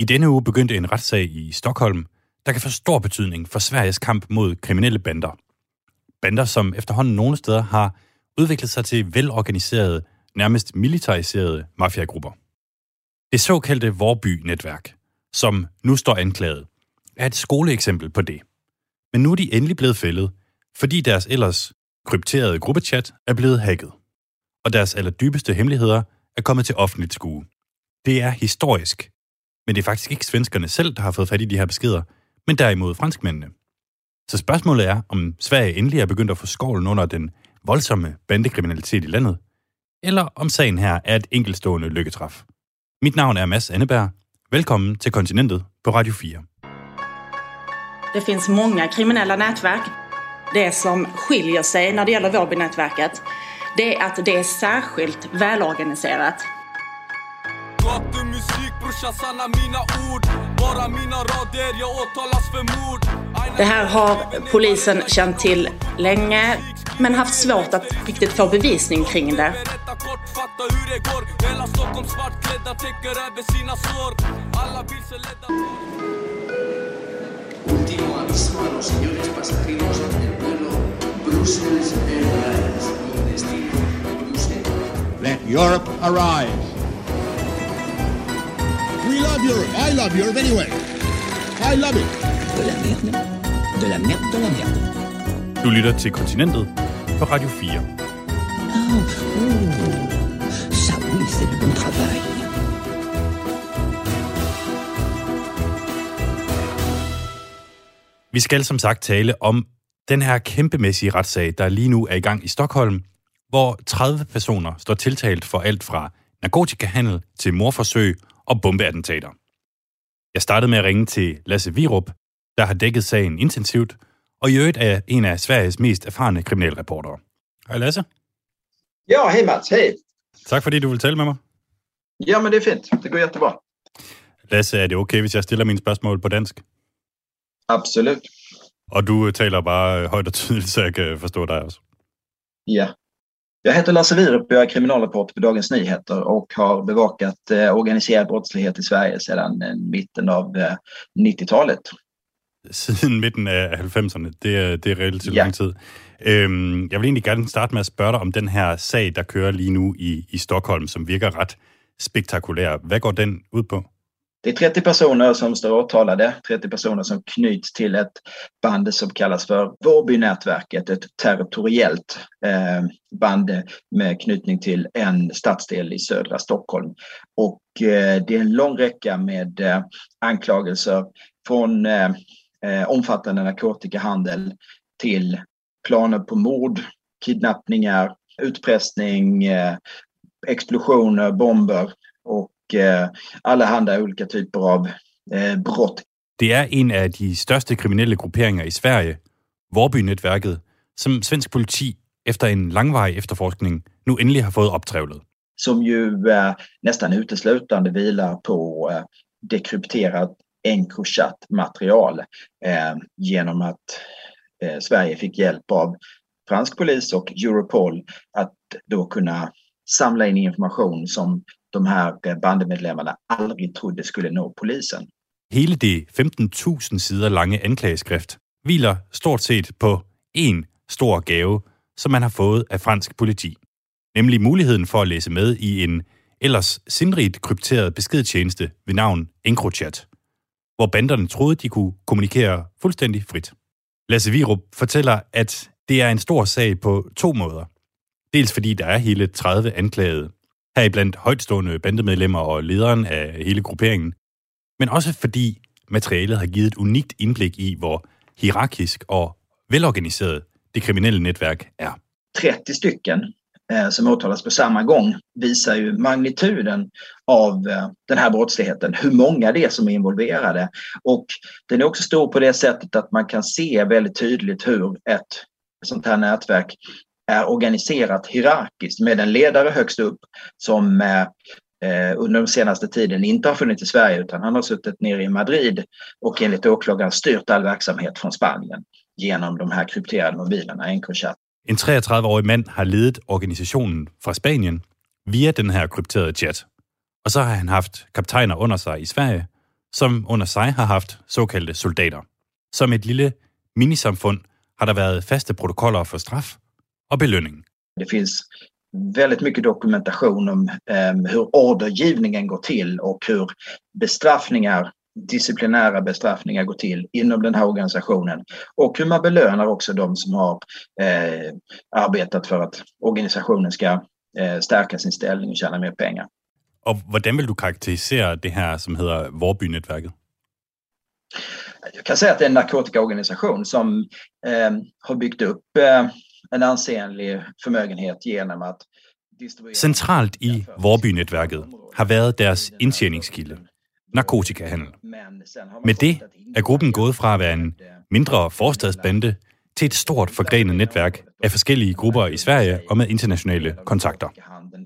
I denne uge begyndte en retssag i Stockholm, der kan få stor betydning for Sveriges kamp mod kriminelle bander. Bander, som efterhånden nogle steder har udviklet sig til velorganiserede, nærmest militariserede mafiagrupper. Det såkaldte Vorby-netværk, som nu står anklaget, er et skoleeksempel på det. Men nu er de endelig blevet fældet, fordi deres ellers krypterede gruppechat er blevet hacket, og deres allerdybeste hemmeligheder er kommet til offentligt skue. Det er historisk, men det er faktisk ikke svenskerne selv, der har fået fat i de her beskeder, men derimod franskmændene. Så spørgsmålet er, om Sverige endelig er begyndt at få skovlen under den voldsomme bandekriminalitet i landet, eller om sagen her er et enkeltstående lykketræf. Mit navn er Mads Anneberg. Velkommen til Kontinentet på Radio 4. Det finns många kriminella nätverk. Det som skiljer sig när det gäller Vårbynätverket, det är att det är särskilt välorganiserat. Gatumusik brorsan sanna mina ord Bara mina rader jag åtalas för mord Det här har polisen känt till länge, men haft svårt att riktigt få bevisning kring det. Último aviso a los señores pasajeros del vuelo Brussels Airlines con destino Bruselas. Let Europe arise. We love Europe. I love Europe anyway. I love it. De la merde. De la merde, de la merde. Du lytter til Kontinentet på Radio 4. Oh, ça oui, c'est du bon travail. Vi skal som sagt tale om den her kæmpemæssige retssag, der lige nu er i gang i Stockholm, hvor 30 personer står tiltalt for alt fra narkotikahandel til morforsøg og bombeattentater. Jeg startede med at ringe til Lasse Virup, der har dækket sagen intensivt, og i øvrigt er en af Sveriges mest erfarne kriminalreportere. Hej Lasse. Ja, hej Mats, hej. Tak fordi du vil tale med mig. Ja, men det är fint. Det går jättebra. Lasse, er det okay, hvis jeg stiller mine spørgsmål på dansk? Absolut. Og du taler bare højt og tydeligt, så jeg kan forstå dig også. Ja. Jag heter Lasse Wierup, jag är kriminalreporter på Dagens Nyheter och har bevakat eh, organiserad brottslighet i Sverige sedan eh, mitten av eh, 90-talet. Siden midten af 90'erne. Det er, det er relativt Ja. lang tid. Øhm, jeg vil egentlig gerne starte med at spørge dig om den her sag, der kører lige nu i, i Stockholm, som virker ret spektakulær. Hvad går den ud på? Det är 30 personer som står åtalade, 30 personer som knyts till ett band som kallas för Vårbynätverket, ett territoriellt eh, band med knytning till en stadsdel i södra Stockholm. Och eh, det är en lång räcka med eh, anklagelser från eh, eh omfattande narkotikahandel till planer på mord, kidnappningar, utpressning, eh, explosioner, bomber och eh, allehanda olika typer av eh, brott. Det er en af de største kriminelle grupperinger i Sverige, Vorby-netværket, som svensk politi efter en langvarig efterforskning nu endelig har fået optrævlet. som ju eh, nästan uteslutande vilar på eh, dekrypterat Encrochat-material eh, genom att eh, Sverige fick hjälp av fransk polis och Europol att då kunna samla in information som de här eh, bandemedlemmarna aldrig trodde skulle nå polisen. Hele det 15.000 sider lange anklageskrift hviler stort set på en stor gave, som man har fået af fransk politi. Nemlig muligheden for at læse med i en ellers sindrigt krypteret beskedtjeneste ved navn EncroChat, hvor banderne troede, de kunne kommunikere fuldstændig frit. Lasse Virup fortæller, at det er en stor sag på to måder. Dels fordi der er hele 30 anklagede, heriblandt højtstående bandemedlemmer og lederen af hele grupperingen, men også fordi materialet har givet et unikt indblik i, hvor hierarkisk og velorganiseret det kriminelle netværk er. 30 stycken eh, som åtalas på samma gång visar ju magnituden av eh, den här brottsligheten, hur många det är som är involverade. Och den är också stor på det sättet att man kan se väldigt tydligt hur ett sånt här nätverk är organiserat hierarkiskt med en ledare högst upp som eh, eh under den senaste tiden inte har funnits i Sverige utan han har suttit nere i Madrid och enligt åklagaren styrt all verksamhet från Spanien genom de här krypterade mobilerna, Encrochat. En 33-årig mand har ledet organisationen fra Spanien via den her krypterede chat. Og så har han haft kaptajner under sig i Sverige, som under sig har haft såkaldte soldater. Som et lille minisamfund har der været faste protokoller for straf og belønning. Det finns väldigt mycket dokumentation om eh, hur ordergivningen går till och hur bestraffningar, disciplinära bestraffningar går till inom den här organisationen. Och hur man belönar också de som har eh, arbetat för att organisationen ska eh, stärka sin ställning och tjäna mer pengar. Og hvordan vil du karakterisere det her, som hedder Vorby-netværket? Jag kan säga att det är en narkotikaorganisation som eh, har byggt upp eh, en ansenlig förmögenhet genom att distribuera... Centralt i Vorby-netværket har været deres indtjeningskilde, narkotikahandel. Med det er gruppen gået fra at være en mindre forstadsbande til et stort forgrenet netværk af forskellige grupper i Sverige og med internationale kontakter.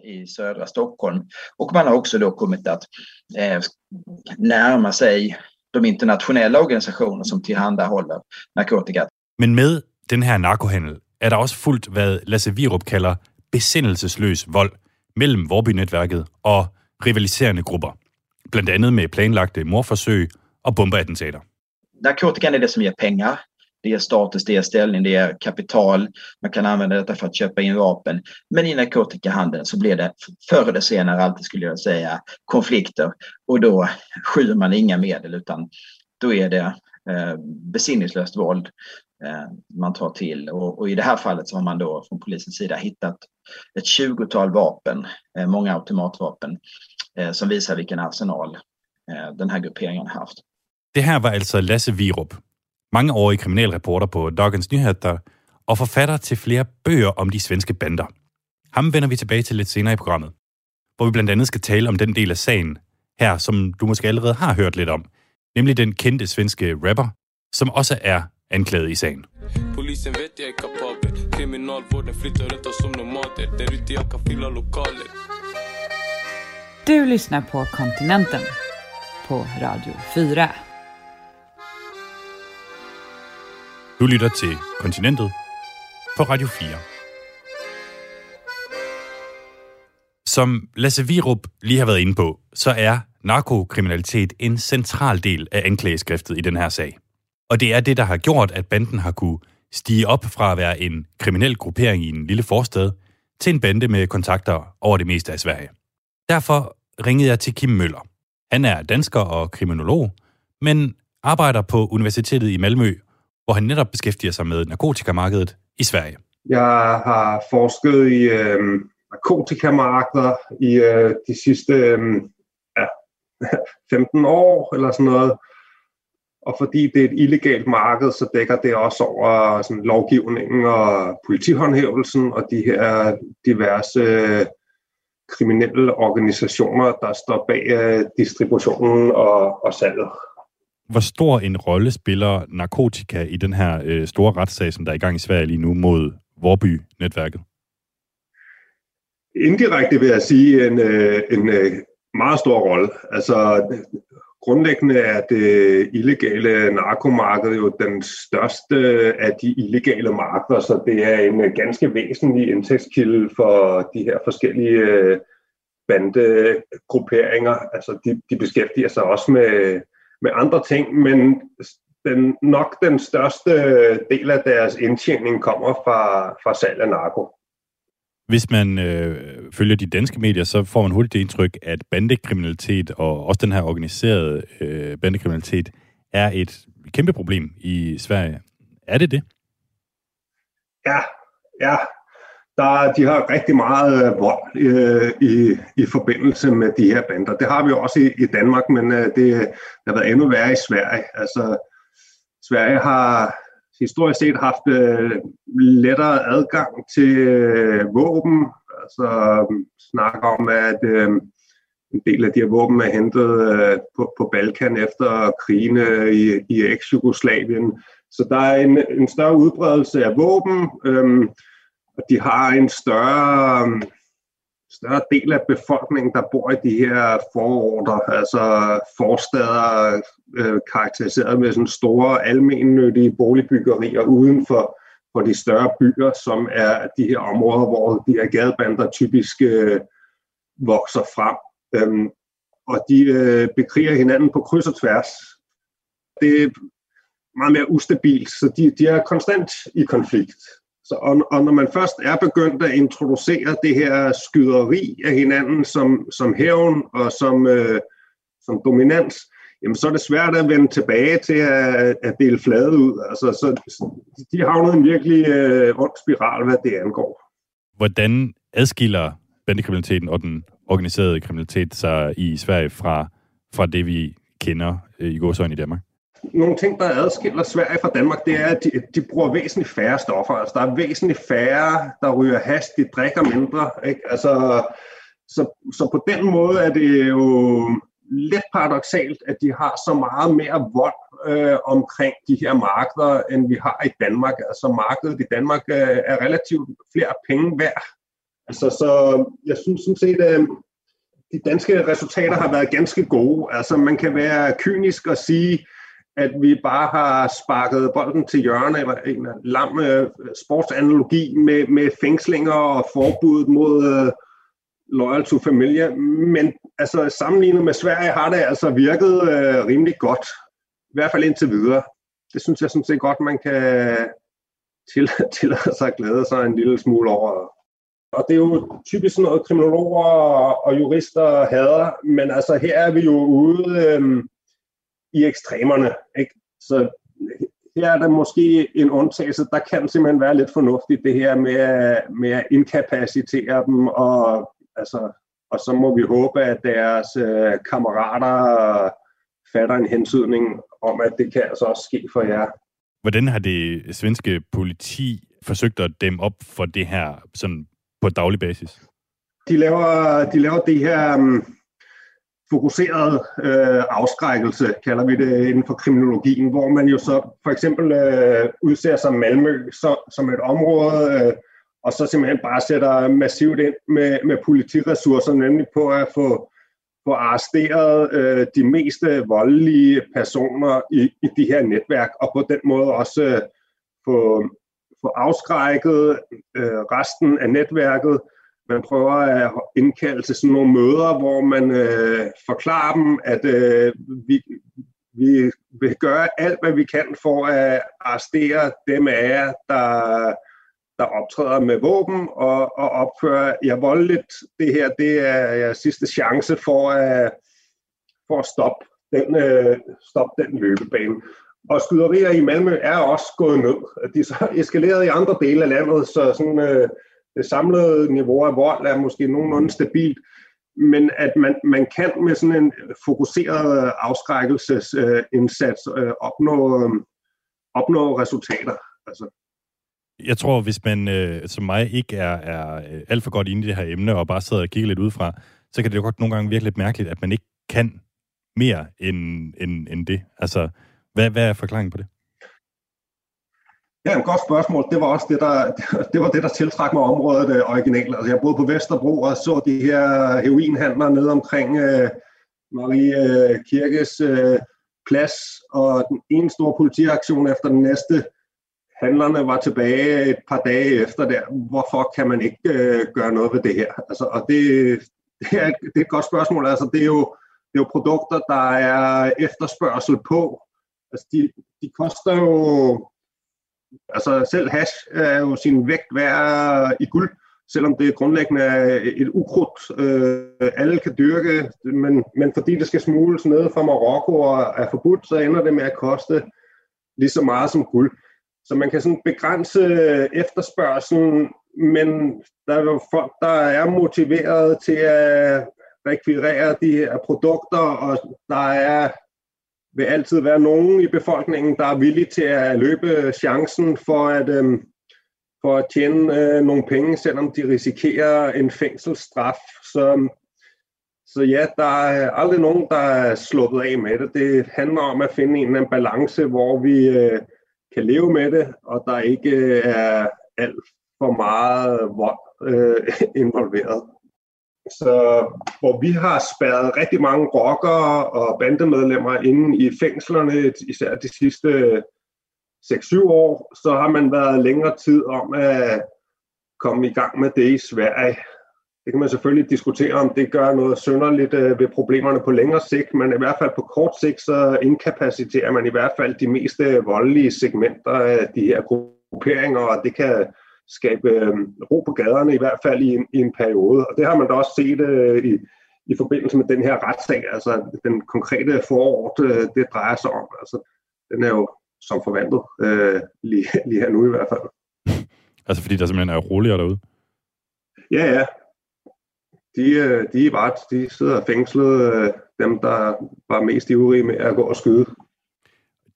i södra Stockholm. Och man har också då kommit att eh, närma sig de internationella organisationer som tillhandahåller narkotika. Men med den her narkohandel er der også fuldt, hvad Lasse Virup kalder besindelsesløs vold mellem Vorby-netværket og rivaliserende grupper. Blandt andet med planlagte morforsøg og bombeattentater. Narkotikan är det som ger pengar. Det ger status, det ger ställning, det ger kapital. Man kan använda detta för att köpa in vapen. Men i narkotikahandeln så blir det förr eller senare alltid skulle jag säga konflikter. Och då skyr man inga medel utan då är det eh, besinningslöst våld Eh, man tar till. Och, och i det här fallet så har man då från polisens sida hittat ett tjugotal vapen, eh, många automatvapen, eh, som visar vilken arsenal eh, den här grupperingen har haft. Det här var alltså Lasse Virup, mangeårig kriminalreporter på Dagens Nyheter och författare till flera böcker om de svenska bander. Ham vender vi tilbage til lidt senere i programmet, hvor vi blandt andet skal tale om den del af sagen her, som du måske allerede har hørt lidt om, nemlig den kendte svenske rapper, som også er anklaget i sagen. Polisen vet jag är kapabel Kriminalvården flyttar runt oss som nomader Där ute jag kan fylla lokaler Du lyssnar på Kontinenten på Radio 4. Du lytter til Kontinentet på Radio 4. Som Lasse Virup lige har været inde på, så er narkokriminalitet en central del af anklageskriftet i den her sag. Og det er det, der har gjort, at banden har kunne stige op fra at være en kriminel gruppering i en lille forstad til en bande med kontakter over det meste af Sverige. Derfor ringede jeg til Kim Møller. Han er dansker og kriminolog, men arbejder på Universitetet i Malmø, hvor han netop beskæftiger sig med narkotikamarkedet i Sverige. Jeg har forsket i øh, narkotikamarkeder i øh, de sidste øh, ja, 15 år eller sådan noget. Og fordi det er et illegalt marked, så dækker det også over sådan, lovgivningen og politihåndhævelsen og de her diverse øh, kriminelle organisationer, der står bag øh, distributionen og, og salget. Hvor stor en rolle spiller narkotika i den her øh, store retssag, som der er i gang i Sverige lige nu mod Vorby-netværket? Indirekte vil jeg sige en, øh, en øh, meget stor rolle. Altså grundlæggende er det illegale narkomarked jo den største af de illegale markeder, så det er en øh, ganske væsentlig indtægtskilde for de her forskellige øh, bandegrupperinger. Altså de, de beskæftiger sig også med, med andre ting, men den, nok den største del af deres indtjening kommer fra, fra salg af narko. Hvis man øh, følger de danske medier, så får man hurtigt det indtryk, at bandekriminalitet og også den her organiserede øh, bandekriminalitet er et kæmpe problem i Sverige. Er det det? Ja, ja. Der, de har rigtig meget øh, vold øh, i, i forbindelse med de her bander. Det har vi også i, i Danmark, men øh, det, det har været endnu værre i Sverige. Altså, Sverige har historisk set haft øh, lettere adgang til øh, våben. Altså øh, snakker om, at øh, en del af de her våben er hentet øh, på, på Balkan efter krigene øh, i, i eks-Jugoslavien. Så der er en, en større udbredelse af våben, øh, og de har en større, øh, større del af befolkningen, der bor i de her fororter, altså forstader øh, karakteriseret med sådan store almennyttige boligbyggerier uden for, for de større byer, som er de her områder, hvor de her gadebander typisk øh, vokser frem. Øhm, og de øh, bekriger hinanden på kryds og tværs. Det er meget mere ustabilt, så de, de er konstant i konflikt. Så, og, og når man først er begyndt at introducere det her skyderi af hinanden som, som hævn og som, øh, som dominans, jamen så er det svært at vende tilbage til at, at dele flade ud. Altså, så de havner en virkelig øh, ond spiral, hvad det angår. Hvordan adskiller bandekriminaliteten og den organiserede kriminalitet sig i Sverige fra, fra det, vi kender øh, i godsøjne i Danmark? Nogle ting, der adskiller Sverige fra Danmark, det er, at de, de bruger væsentligt færre stoffer. Altså, der er væsentligt færre, der ryger hast, de drikker mindre. Ikke? Altså, så, så på den måde er det jo lidt paradoxalt, at de har så meget mere vold øh, omkring de her markeder, end vi har i Danmark. Altså markedet i Danmark øh, er relativt flere penge værd. Altså, så jeg synes sådan set, at øh, de danske resultater har været ganske gode. Altså man kan være kynisk og sige, at vi bare har sparket bolden til hjørne, eller en lam øh, sportsanalogi med, med fængslinger og forbud mod øh, loyal to familie. Men altså, sammenlignet med Sverige har det altså virket øh, rimelig godt. I hvert fald indtil videre. Det synes jeg sådan set godt, man kan tillade sig at glæde sig en lille smule over. Og det er jo typisk sådan noget, kriminologer og jurister hader, men altså her er vi jo ude øh, i ekstremerne. Ikke? Så her er der måske en undtagelse, der kan simpelthen være lidt fornuftigt, det her med, med at inkapacitere dem, og, altså, og så må vi håbe, at deres øh, kammerater fatter en hensydning om, at det kan altså også ske for jer. Hvordan har det svenske politi forsøgt at dæmme op for det her sådan på daglig basis? De laver, de laver det her um, fokuseret øh, afskrækkelse, kalder vi det inden for kriminologien, hvor man jo så for eksempel øh, udser sig Malmø så, som et område, øh, og så simpelthen bare sætter massivt ind med, med politiressourcer, nemlig på at få, få arresteret øh, de meste øh, voldelige personer i, i de her netværk, og på den måde også øh, få, få afskrækket øh, resten af netværket. Man prøver at indkalde til sådan nogle møder, hvor man øh, forklarer dem, at øh, vi, vi vil gøre alt, hvad vi kan for at arrestere dem af jer, der, der optræder med våben og, og opfører jer voldeligt. Det her det er jeres sidste chance for at, for at stoppe, den, øh, stoppe den løbebane. Og skyderier i Malmø er også gået ned. De er så eskaleret i andre dele af landet, så sådan, øh, det samlede niveau af vold er måske nogenlunde stabilt. Men at man, man kan med sådan en fokuseret øh, afskrækkelsesindsats øh, øh, opnå, øh, opnå resultater. Altså. Jeg tror, hvis man øh, som mig ikke er, er øh, alt for godt inde i det her emne, og bare sidder og kigger lidt udefra, så kan det jo godt nogle gange virke lidt mærkeligt, at man ikke kan mere end, end, end det. Altså, hvad, hvad er forklaringen på det? Ja, et godt spørgsmål. Det var også det, der, det, var det, der tiltrak mig området øh, originalt. Altså, jeg boede på Vesterbro og så de her heroinhandlere nede omkring øh, Marie øh, Kirkes øh, plads, og den ene store politiaktion efter den næste. Handlerne var tilbage et par dage efter der. Hvorfor kan man ikke øh, gøre noget ved det her? Altså, og det, det, er, det er et godt spørgsmål. Altså, det, er jo, det er jo produkter, der er efterspørgsel på, Altså, de, de koster jo... Altså, selv hash er jo sin vægt værd i guld, selvom det grundlæggende er et ukrudt, øh, alle kan dyrke, men, men fordi det skal smugles ned fra Marokko og er forbudt, så ender det med at koste lige så meget som guld. Så man kan sådan begrænse efterspørgselen, men der er jo folk, der er motiveret til at rekvirere de her produkter, og der er vil altid være nogen i befolkningen, der er villige til at løbe chancen for at, øh, for at tjene øh, nogle penge, selvom de risikerer en fængselsstraf. Så, så ja, der er aldrig nogen, der er sluppet af med det. Det handler om at finde en eller anden balance, hvor vi øh, kan leve med det, og der ikke øh, er alt for meget vold øh, involveret. Så hvor vi har spærret rigtig mange rockere og bandemedlemmer inde i fængslerne, især de sidste 6-7 år, så har man været længere tid om at komme i gang med det i Sverige. det kan man selvfølgelig diskutere, om det gør noget sønderligt øh, ved problemerne på længere sigt, men i hvert fald på kort sigt, så inkapaciterer man i hvert fald de mest voldelige segmenter af de her grupperinger, og det kan skabe øh, ro på gaderne, i hvert fald i en, i en periode. Og det har man da også set øh, i, i forbindelse med den her retssag, altså den konkrete forord, øh, det drejer sig om. Altså, den er jo som forventet, øh, lige, lige her nu i hvert fald. Altså fordi der simpelthen er roligere derude? Ja, ja. De, øh, de er bare, de sidder fængslet, øh, dem der var mest ivrige med at gå og skyde.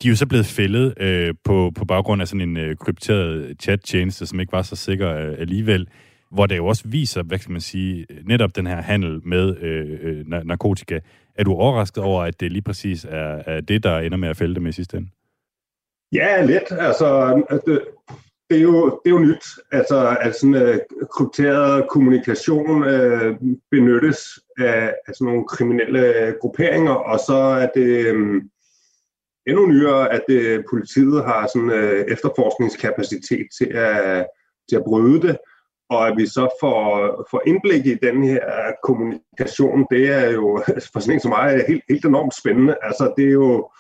De er jo så blevet fældet øh, på, på baggrund af sådan en øh, krypteret chat-tjeneste, som ikke var så sikker øh, alligevel, hvor det jo også viser, hvad skal man sige, netop den her handel med øh, øh narkotika. Er du overrasket over, at det lige præcis er, er det, der ender med at fælde dem i sidste ende? Ja, lidt. Altså, det, det, er, jo, det er jo nyt, altså, at sådan øh, krypteret kommunikation øh, benyttes af, af sådan nogle kriminelle grupperinger, og så er det Øh, endnu nyere, at øh, politiet har sådan øh, efterforskningskapacitet til at, til at bryde det, og at vi så får, får indblik i den her kommunikation, det er jo for sådan en som mig helt, helt enormt spændende. Altså, det er jo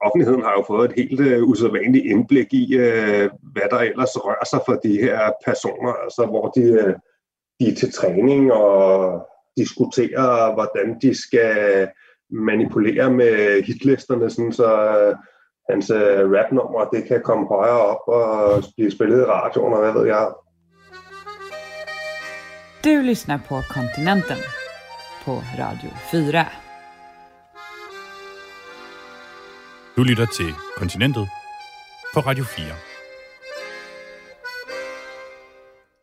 offentligheden har jo fået et helt øh, usædvanligt indblik i, øh, hvad der ellers rører sig for de her personer, altså hvor de, øh, de er til træning og diskuterer, hvordan de skal manipulere med hitlisterne, sådan så uh, hans uh, rapnummer, det kan komme højere op og blive spillet i radioen, og hvad ved jeg. Du lyssnar på Kontinenten på Radio 4. Du lytter til Kontinentet på Radio 4.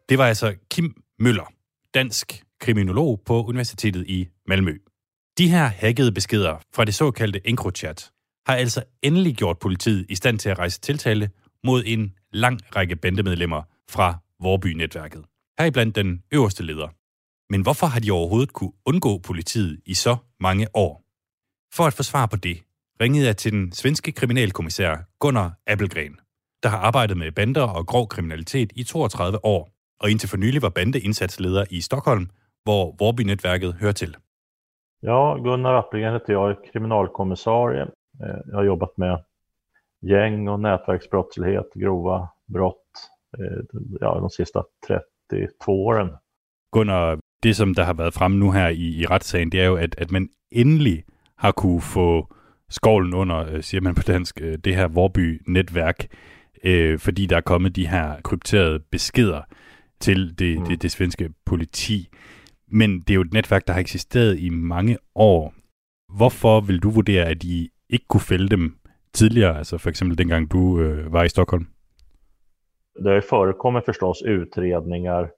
Det var altså Kim Møller, dansk kriminolog på Universitetet i Malmø. De her hackede beskeder fra det såkaldte EncroChat har altså endelig gjort politiet i stand til at rejse tiltale mod en lang række bandemedlemmer fra Vorby-netværket. Heriblandt den øverste leder. Men hvorfor har de overhovedet kunne undgå politiet i så mange år? For at få svar på det, ringede jeg til den svenske kriminalkommissær Gunnar Appelgren, der har arbejdet med bander og grov kriminalitet i 32 år, og indtil for nylig var bandeindsatsleder i Stockholm, hvor Vorby-netværket hører til. Ja, Gunnar Appelgren heter jag, är kriminalkommissarie. Eh, jag har jobbat med gäng och nätverksbrottslighet, grova brott, eh, ja, de sista 32 åren. Gunnar, det som der har været fremme nu her i, i retssagen, det er jo, at, at man endelig har kunne få skovlen under, øh, siger man på dansk, øh, det her Vorby-netværk, øh, fordi der er kommet de her krypterede beskeder til det, mm. det, det svenske politi. Men det er jo et netværk, der har eksisteret i mange år. Hvorfor vil du vurdere, at I ikke kunne fælde dem tidligere, altså for eksempel dengang du øh, var i Stockholm? Det har förekommit förstås utredningar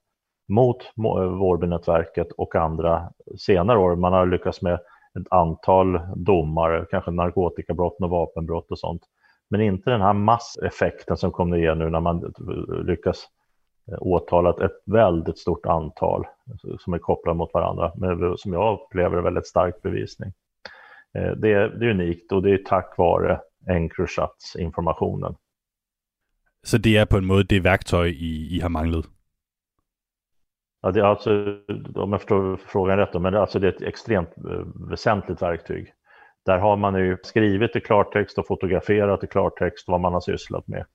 mot eh, Vårbynätverket och andra senare år. Man har lyckats med ett antal domar, kanske narkotikabrott och vapenbrott och sånt. Men inte den här masseffekten som kommer ger nu när man lyckas eh, åtala ett väldigt stort antal som är kopplade mot varandra, men som jag upplever är väldigt stark bevisning. Eh, det är, det är unikt och det är tack vare Encrochats-informationen. Så det är på en måde det værktøj, I, I har manglet? Ja, det är alltså, om jag förstår frågan rätt, men det alltså, det är ett extremt eh, väsentligt verktyg. Där har man ju skrivit i klartext och fotograferat i klartext vad man har sysslat med.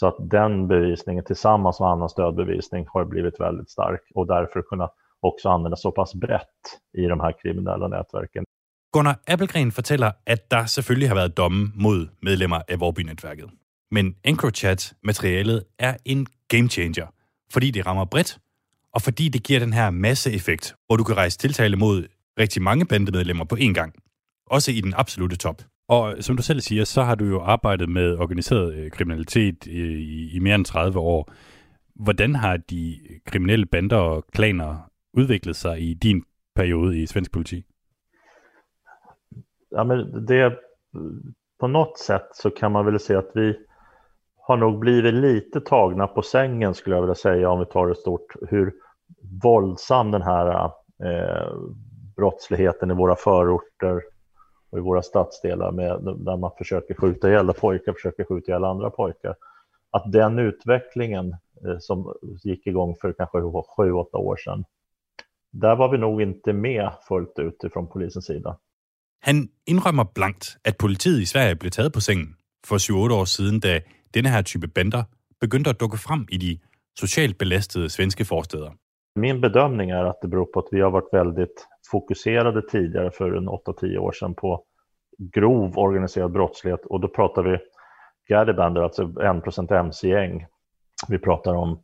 Så att den bevisningen tillsammans med annan stödbevisning har blivit väldigt stark och därför kunna också användas så pass brett i de här kriminella nätverken. Gunnar Appelgren fortæller, at der selvfølgelig har været domme mod medlemmer af Vorby-netværket. Men EncroChat-materialet er en game changer, fordi det rammer bredt og fordi det giver den her masseeffekt, hvor du kan rejse tiltale mod rigtig mange bandemedlemmer på én gang. Også i den absolute top. Og som du selv siger, så har du jo arbejdet med organiseret øh, kriminalitet øh, i, i mere end 30 år. Hvordan har de kriminelle bander og klaner udviklet sig i din periode i svensk politi? Ja, men det, på något sätt så kan man väl säga att vi har nog blivit lite tagna på sängen skulle jag vilja säga om vi tar det stort, hur våldsam den här eh, brottsligheten i våra förorter och i våra stadsdelar med, där man försöker skjuta ihjäl pojkar, försöker skjuta ihjäl andra pojkar. Att den utvecklingen eh, som gick igång för kanske sju, åtta år sedan. Där var vi nog inte med fullt ut ifrån polisens sida. Han indrømmer blankt, at politiet i Sverige blev taget på sengen for 7-8 år siden, da denne her type bander begyndte at dukke frem i de socialt belastede svenske forsteder. Min bedömning är att det beror på att vi har varit väldigt fokuserade tidigare för en 8-10 år sedan på grov organiserad brottslighet och då pratar vi Gärdebander, alltså 1% mc-gäng. Vi pratar om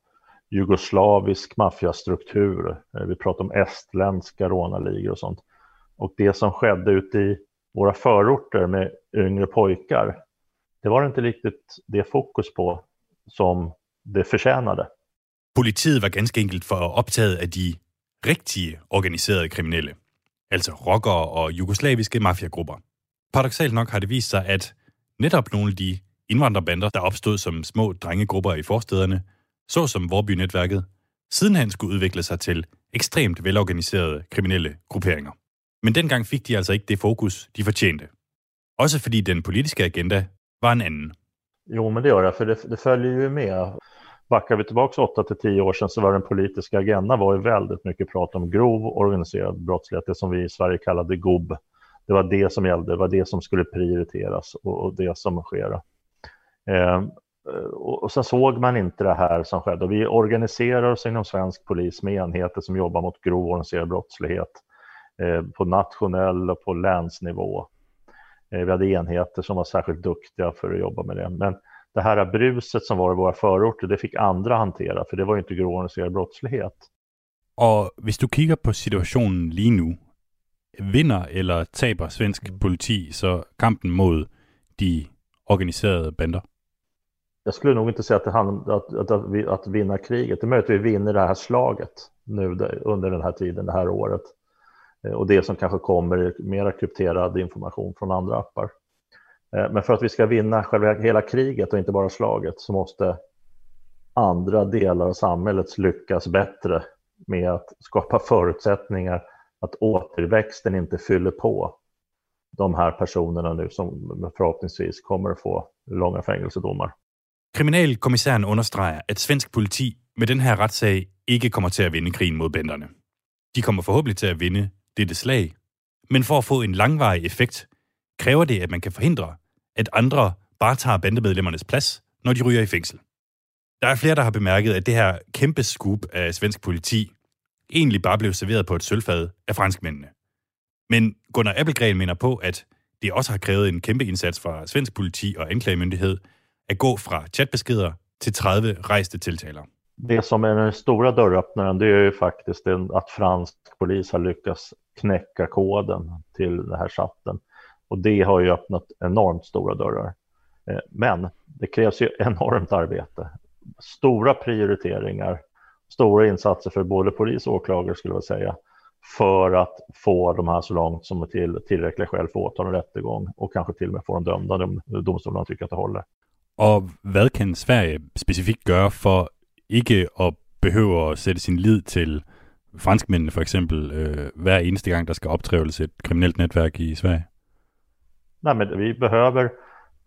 jugoslavisk maffiastruktur, eh, vi pratar om estländska rånarligor och sånt. Och det som skedde ute i våra förorter med yngre pojkar, det var inte riktigt det fokus på som det förtjänade. Politiet var ganske enkelt for optaget af de rigtige organiserede kriminelle, altså rockere og jugoslaviske mafiagrupper. Paradoxalt nok har det vist sig, at netop nogle af de indvandrerbander, der opstod som små drengegrupper i forstederne, såsom Vorby-netværket, sidenhen skulle udvikle sig til ekstremt velorganiserede kriminelle grupperinger. Men dengang fik de altså ikke det fokus, de fortjente. Også fordi den politiske agenda var en anden. Jo, men det var der, for det, det følger jo med. Backar vi tillbaka 8 till 10 år sedan så var den politiska agendan var ju väldigt mycket prat om grov organiserad brottslighet, det som vi i Sverige kallade GOB. Det var det som gällde, det var det som skulle prioriteras och, och det som sker. Eh, och, och sen såg man inte det här som skedde. Och vi organiserar oss inom svensk polis med enheter som jobbar mot grov organiserad brottslighet eh, på nationell och på länsnivå. Eh, vi hade enheter som var särskilt duktiga för att jobba med det. Men det här bruset som var i våra förorter, det fick andra hantera, för det var ju inte grov organiserad brottslighet. Og hvis du kigger på situationen lige nu, vinder eller taber svensk politi så kampen mod de organiserede bander? Jag skulle nog inte säga att det handlar om att, att, att, vi- att vinna kriget. Det är möjligt att vi vinner det här slaget nu under den här tiden, det här året. Eh, Och det som kanske kommer mera krypterad information från andra appar. Eh, men för att vi ska vinna själva hela kriget och inte bara slaget så måste andra delar av samhället lyckas bättre med att skapa förutsättningar att återväxten inte fyller på de här personerna nu som förhoppningsvis kommer att få långa fängelsedomar. Kriminalkommissæren understreger, at svensk politi med den her retssag ikke kommer til at vinde krigen mod banderne. De kommer forhåbentlig til at vinde dette slag, men for at få en langvarig effekt, kræver det, at man kan forhindre, at andre bare tager bandemedlemmernes plads, når de ryger i fængsel. Der er flere, der har bemærket, at det her kæmpe scoop af svensk politi egentlig bare blev serveret på et sølvfad af franskmændene. Men Gunnar Appelgren mener på, at det også har krævet en kæmpe indsats fra svensk politi og anklagemyndighed at gå fra chatbeskeder til 30 rejste tiltaler. Det som är den stora dörröppnaren det är ju faktiskt den, att fransk polis har lyckats knäcka koden till den här chatten. Och det har ju öppnat enormt stora dörrar. Eh, Men det krävs ju enormt arbete. Stora prioriteringar, stora insatser för både polis och åklagare skulle jag säga. För att få de här så långt som är till, tillräckliga skäl för åtal och rättegång och kanske till och med få dem dömda om domstolarna tycker att det håller. Och vad kan Sverige specifikt göra för ikke at behøve at sætte sin lid til franskmændene for eksempel øh, hver eneste gang, der skal optrævles et kriminelt netværk i Sverige? Nej, men vi behöver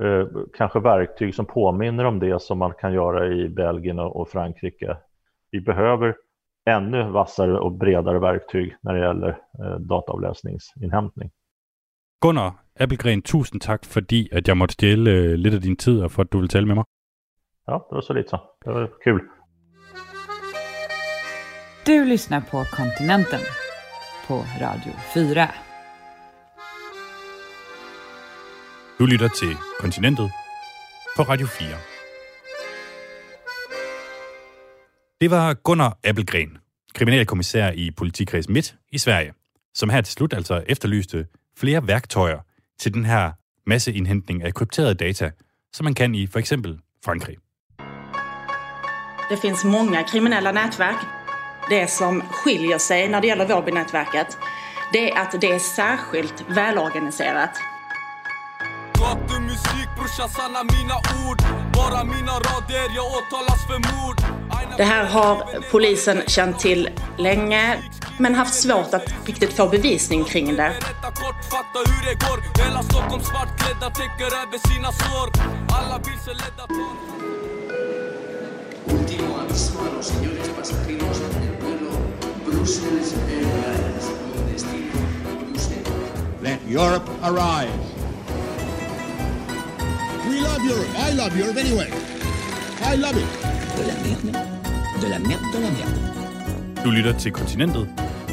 eh, kanske verktyg som påminner om det som man kan göra i Belgien och, och Frankrike. Vi behöver ännu vassare och bredare verktyg när det gäller eh, dataavläsningsinhämtning. Gunnar Appelgren, tusind tak, fordi at jeg måtte stjæle øh, lidt af din tid, og for at du vil tale med mig. Ja, det var så lite så. Det var kul. Du lyssnar på Kontinenten på Radio 4. Du lytter til Kontinentet på Radio 4. Det var Gunnar Appelgren, kriminalkommissær i politikreds Midt i Sverige, som her til slut altså efterlyste flere værktøjer til den her masseindhentning af krypterede data, som man kan i for eksempel Frankrig. Det finns många kriminella nätverk. Det som skiljer sig när det gäller Vårbynätverket, det är att det är särskilt välorganiserat. Gatumusik brorsan sanna mina ord Bara mina rader jag åtalas för mord Det här har polisen känt till länge, men haft svårt att riktigt få bevisning kring det. Último aviso a los señores pasajeros del vuelo Brussels Airlines con destino Bruselas. Let Europe arise. We love Europe. I love Europe anyway. I love it. De la merde. De la merde, de la merde. Du lytter til Kontinentet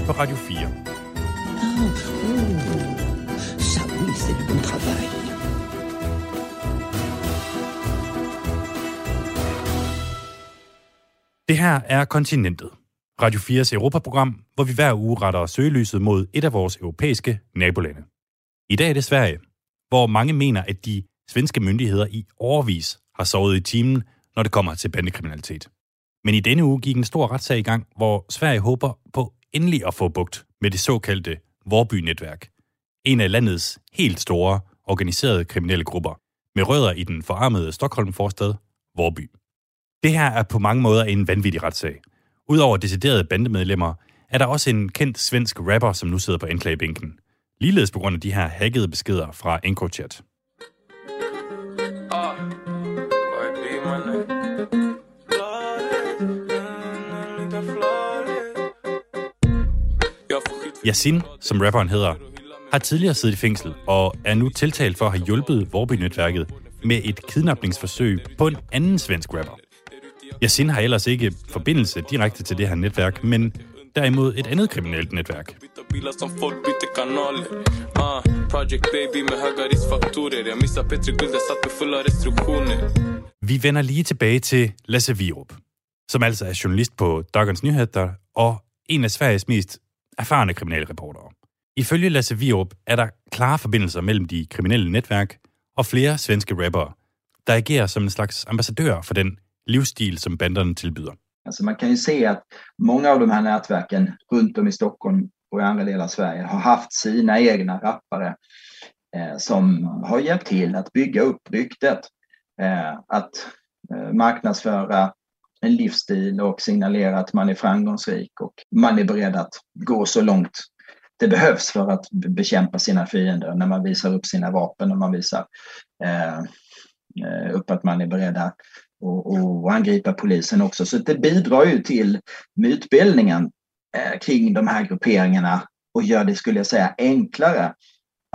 på Radio 4. Oh, oh. Ça oui, c'est du bon travail. Det her er Kontinentet. Radio 4's Europaprogram, hvor vi hver uge retter søgelyset mod et af vores europæiske nabolande. I dag er det Sverige, hvor mange mener, at de svenske myndigheder i overvis har sovet i timen, når det kommer til bandekriminalitet. Men i denne uge gik en stor retssag i gang, hvor Sverige håber på endelig at få bugt med det såkaldte Vorby-netværk. En af landets helt store organiserede kriminelle grupper, med rødder i den forarmede Stockholm-forstad Vorby. Det her er på mange måder en vanvittig retssag. Udover deciderede bandemedlemmer, er der også en kendt svensk rapper, som nu sidder på anklagebænken. Ligeledes på grund af de her hackede beskeder fra EncroChat. Yasin, som rapperen hedder, har tidligere siddet i fængsel og er nu tiltalt for at have hjulpet Vorby-netværket med et kidnapningsforsøg på en anden svensk rapper. Yasin har ellers ikke forbindelse direkte til det her netværk, men derimod et andet kriminelt netværk. bilar som folk byter kanaler Project baby med höga riskfaktorer missar Petri Guld, satt med fulla restriktioner Vi vender lige tilbage til Lasse Virup, som altså er journalist på Dagens Nyheder og en af Sveriges mest erfarne kriminalreportere. Ifølge Lasse Virup er der klare forbindelser mellem de kriminelle netværk og flere svenske rappere, der agerer som en slags ambassadør for den livsstil, som banderne tilbyder. Alltså man kan ju se att många av de här nätverken runt om i Stockholm och i andra delar av Sverige har haft sina egna rappare eh, som har hjälpt till att bygga upp ryktet. Eh, att eh, marknadsföra en livsstil och signalera att man är framgångsrik och man är beredd att gå så långt det behövs för att bekämpa sina fiender när man visar upp sina vapen och man visar eh, eh, upp att man är beredda och, och angripa polisen också. Så det bidrar ju till mytbildningen eh, kring de här grupperingarna och gör det, skulle jag säga, enklare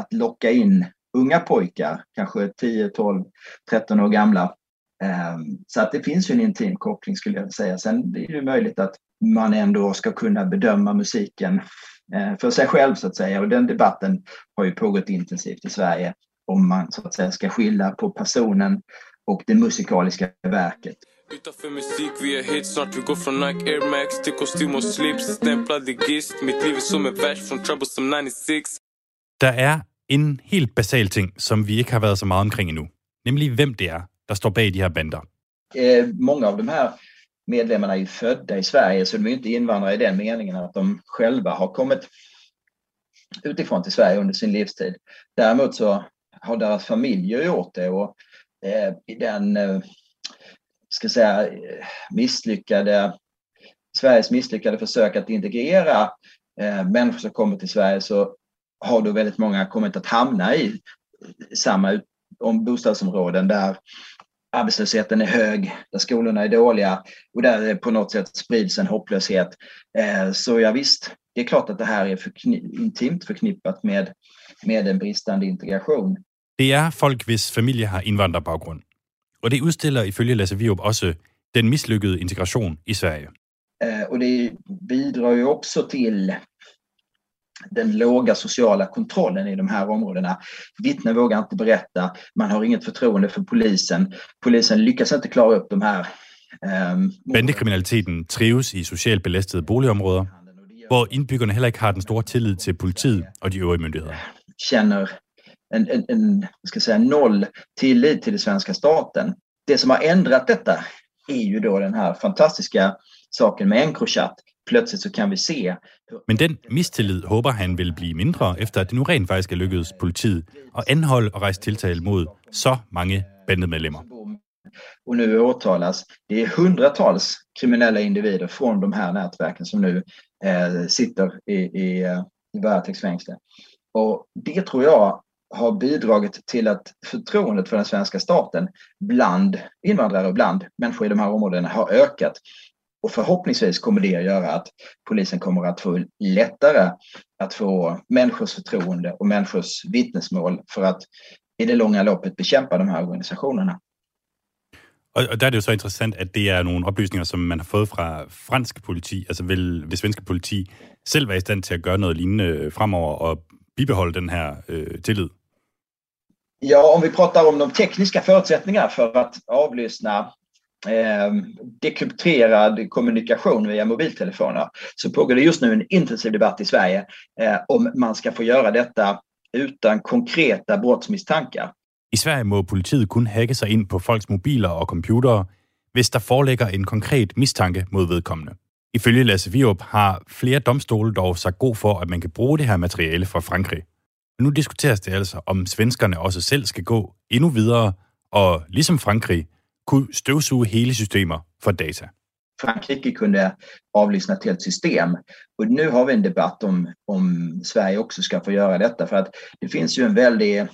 att locka in unga pojkar, kanske 10, 12, 13 år gamla. Eh, så att det finns ju en intim koppling skulle jag säga. Sen är det möjligt att man ändå ska kunna bedöma musiken eh, för sig själv så att säga. Och den debatten har ju pågått intensivt i Sverige om man så att säga ska skilja på personen och det musikaliska verket. Utanför musik, vi är hit snart Vi går från Nike Air Max till kostym och slips Stämplade gist, mitt liv är som en vers från Troublesome 96 Der er en helt basal ting, som vi ikke har været så meget omkring endnu. Nemlig hvem det er, der står bag de her bander. Eh, många av de här medlemmarna är ju födda i Sverige så de är inte invandrare i den meningen att de själva har kommit utifrån till Sverige under sin livstid. Däremot så har deras familjer gjort det och eh, i den eh, ska säga, misslyckade Sveriges misslyckade försök att integrera eh, människor som kommer till Sverige så har då väldigt många kommit att hamna i samma ut- om bostadsområden där arbetslösheten är hög, där skolorna är dåliga och där det på något sätt sprids en hopplöshet. Eh, Så ja, visst, det är klart att det här är förkni- intimt förknippat med, med en bristande integration. Det er folk, hvis familie har indvandrerbaggrund. Og det udstiller ifølge Lasse Virup også den mislykkede integration i Sverige. Eh, Och det bidrar ju också till den låga sociala kontrollen i de här områdena. Vittnen vågar inte berätta, man har inget förtroende för polisen. Polisen lyckas inte klara upp de här ehm, Bandekriminaliteten trives i socialt belastede boligområder, hvor indbyggerne heller ikke har den store tillid til politiet og de øvrige myndigheder. känner en, en, en ska säga, noll tillit till den svenska staten. Det som har ändrat detta är ju då den här fantastiska saken med Encrochat. Plötsligt så kan vi se Men den mistillid håber han vil blive mindre, efter at det nu rent faktisk er lykkedes politiet at anholde og rejse tiltale mod så mange bandemedlemmer. och nu åtalas. Det är hundratals kriminella individer från de här nätverken som nu eh, sitter i, i, eh, i varetektsfängsle. Och det tror jag har bidragit till att förtroendet för den svenska staten bland invandrare och bland människor i de här områdena har ökat. Och förhoppningsvis kommer det att göra att polisen kommer att få lättare att få människors förtroende och människors vittnesmål för att i det långa loppet bekämpa de här organisationerna. Og, og der er det jo så interessant, at det er nogle oplysninger, som man har fået fra fransk politi. Altså vil det svenske politi selv være i stand til at gøre noget lignende fremover og bibeholde den her øh, tillid? Ja, om vi pratar om de tekniska förutsättningarna för att avlyssna eh, dekrypterad kommunikation via mobiltelefoner så pågår det just nu en intensiv debatt i Sverige eh, om man ska få göra detta utan konkreta brottsmisstankar. I Sverige må politiet kun hacke sig ind på folks mobiler og computere, hvis der foreligger en konkret mistanke mod vedkommende. Ifølge Lasse Virup har flere domstole dog sagt god for, at man kan bruge det her materiale fra Frankrig. Men nu diskuteres det altså, om svenskerne också selv skal gå endnu videre og ligesom Frankrig kunne støvsuge hele systemer for data. Frankrike kunde avlyssna ett helt system. Och nu har vi en debatt om, om Sverige också ska få göra detta för att det finns ju en väldig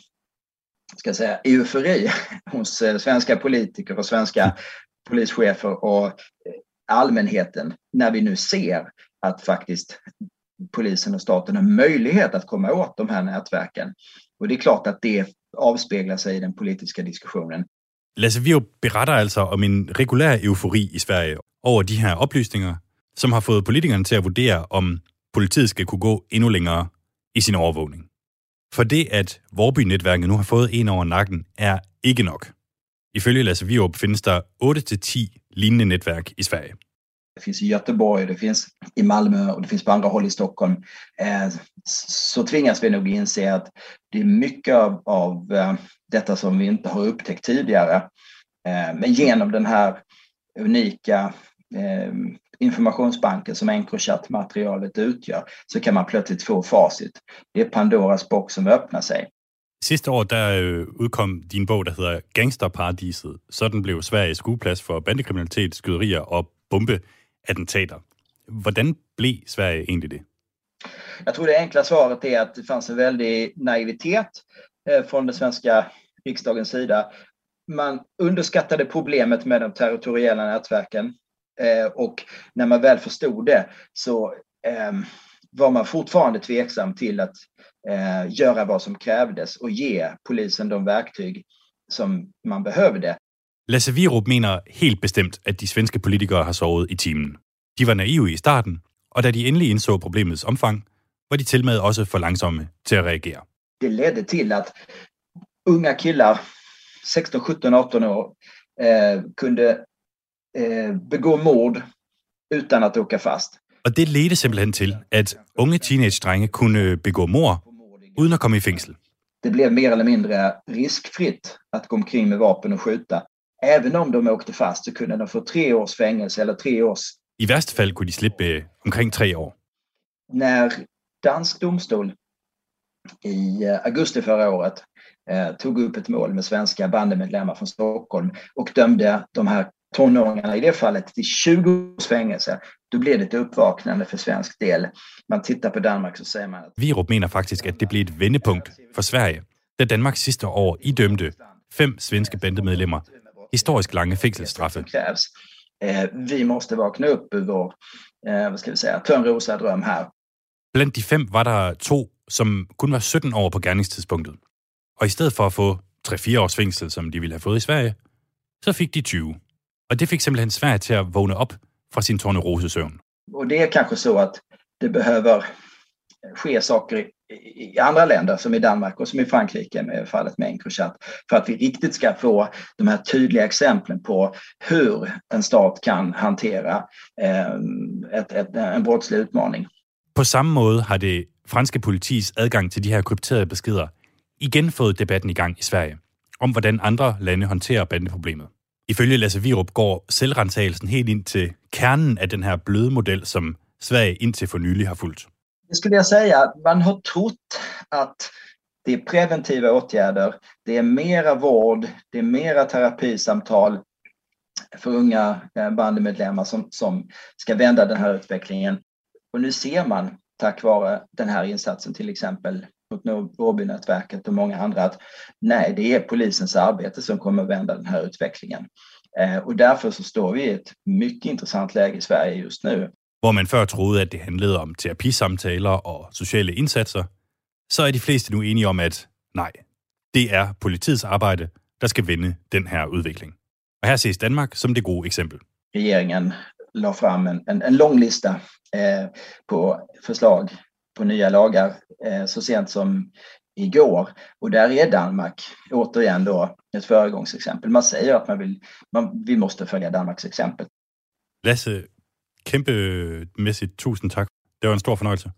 ska säga, eufori hos eh, svenska politiker och svenska polischefer och eh, allmänheten när vi nu ser att faktiskt polisen och staten har möjlighet att komma åt de här nätverken. Och det är klart att det avspeglar sig i den politiska diskussionen. Lasse Virup beretter altså om en regulær eufori i Sverige over de her oplysninger, som har fået politikerne til at vurdere, om politiet skal kunne gå endnu længere i sin overvågning. For det, at Vorby-netværket nu har fået en over nakken, er ikke nok. Ifølge Lasse Virup findes der 8-10 lignende netværk i Sverige. Det finns i Göteborg, det finns i Malmö och det finns på andra håll i Stockholm. Eh, så tvingas vi nog inse att det är mycket av, av eh, detta som vi inte har upptäckt tidigare. Eh, men genom den här unika eh, informationsbanken som Encrochat-materialet utgör så kan man plötsligt få facit. Det är Pandoras box som öppnar sig. Sidste år der øh, udkom din bog, der hedder Gangsterparadiset. Sådan blev Sveriges skueplads for bandekriminalitet, skyderier og attentater. Hvordan blev Sverige egentlig det? Jag tror det enkla svaret är att det fanns en väldig naivitet eh, från den svenska riksdagens sida. Man underskattade problemet med de territoriella nätverken Eh, och när man väl förstod det så ehm, var man fortfarande tveksam till att eh, göra vad som krävdes och ge polisen de verktyg som man behövde. Lasse Virup mener helt bestemt, at de svenske politikere har sovet i timen. De var naive i starten, og da de endelig indså problemets omfang, var de til med også for langsomme til at reagere. Det ledde till att unga killar, 16, 17, 18 år, eh, kunde eh, begå mord utan att åka fast. Og det ledte simpelthen til, at unge teenage-drenge kunne begå mord uden at komme i fængsel. Det blev mer eller mindre riskfritt att gå omkring med vapen och skjuta. Även om de åkte fast så kunde de få tre års fängelse eller tre års... I værste fald kunne de slippe øh, omkring tre år. När dansk domstol i eh, augusti förra året eh, tog upp ett mål med svenska bandemedlemmar från Stockholm och dömde de här tonåringarna i det fallet till 20 års fängelse, då blir det ett uppvaknande för svensk del. Man tittar på Danmark så säger man att... Virup mener faktisk, at det blev et vendepunkt for Sverige, da Danmark sidste år idømte fem svenske bandemedlemmer historisk lange fængselsstraffe. Krävs. Eh, vi måste vakna upp ur vår, eh, vad ska vi säga, törnrosa dröm här. Blandt de fem var der to, som kun var 17 år på gerningstidspunktet. Og i stedet for at få 3-4 års fængsel, som de ville have fået i Sverige, så fik de 20. Och det fick simpelthen Sverige till att vakna upp från sin tornerosesömn. Och det är kanske så att det behöver ske saker i andra länder som i Danmark och som i Frankrike med fallet med Encrochat för att vi riktigt ska få de här tydliga exemplen på hur en stat kan hantera eh, ett, ett, en brottslig utmaning. På samme måde har det franske politis adgang til de her krypterede beskeder igen fået debatten i gang i Sverige om, hvordan andre lande håndterer bandeproblemet. Ifølge Lasse Virup går selvrentagelsen helt ind til kernen af den her bløde model, som Sverige indtil for nylig har fulgt. Det skulle jag säga. Man har trott att det är preventiva åtgärder, det är mera vård, det är mera terapisamtal för unga eh, bandymedlemmar som, som ska vända den här utvecklingen. Och nu ser man tack vare den här insatsen till exempel mot Vårbynätverket och många andra att nej, det är polisens arbete som kommer att vända den här utvecklingen. Eh, och därför så står vi i ett mycket intressant läge i Sverige just nu. Hvor man før troede, at det handlede om terapisamtaler og sociale indsatser, så er de fleste nu enige om, at nej, det er politiets arbejde, der skal vende den her udvikling. Og her ses Danmark som det gode eksempel. Regeringen la fram en, en, en lång lista eh, på förslag på nya lagar eh, så sent som igår. Och där är Danmark återigen då ett föregångsexempel. Man säger att man vill, man, vi måste följa Danmarks exempel. Lasse, kæmpemæssigt tusind tak. Det var en stor fornøjelse.